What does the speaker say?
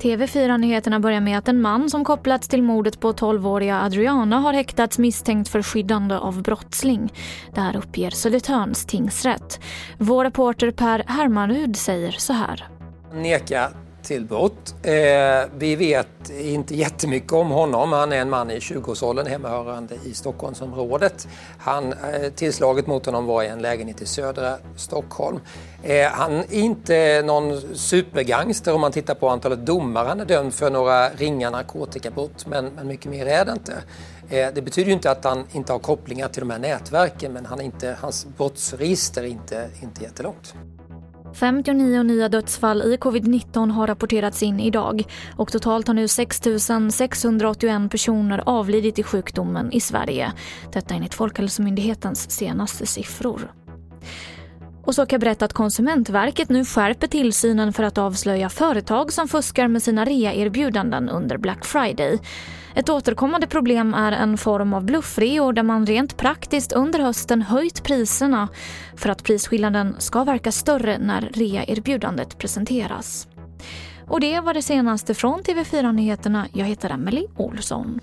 TV4-nyheterna börjar med att en man som kopplats till mordet på 12-åriga Adriana har häktats misstänkt för skyddande av brottsling. Det här uppger Södertörns tingsrätt. Vår reporter Per Hermanrud säger så här. Neka till brott. Eh, vi vet inte jättemycket om honom. Han är en man i 20-årsåldern hemmahörande i Stockholmsområdet. Han, eh, tillslaget mot honom var i en lägenhet i södra Stockholm. Eh, han är inte någon supergangster om man tittar på antalet domar han är dömd för några ringa narkotikabrott, men, men mycket mer är det inte. Eh, det betyder ju inte att han inte har kopplingar till de här nätverken, men han är inte, hans brottsregister är inte, inte jättelångt. 59 nya dödsfall i covid-19 har rapporterats in idag och totalt har nu 6 681 personer avlidit i sjukdomen i Sverige. Detta enligt Folkhälsomyndighetens senaste siffror. Och så kan jag berätta att Konsumentverket nu skärper tillsynen för att avslöja företag som fuskar med sina rea-erbjudanden under Black Friday. Ett återkommande problem är en form av bluffreor där man rent praktiskt under hösten höjt priserna för att prisskillnaden ska verka större när rea-erbjudandet presenteras. Och det var det senaste från TV4 Nyheterna. Jag heter Emily Olsson.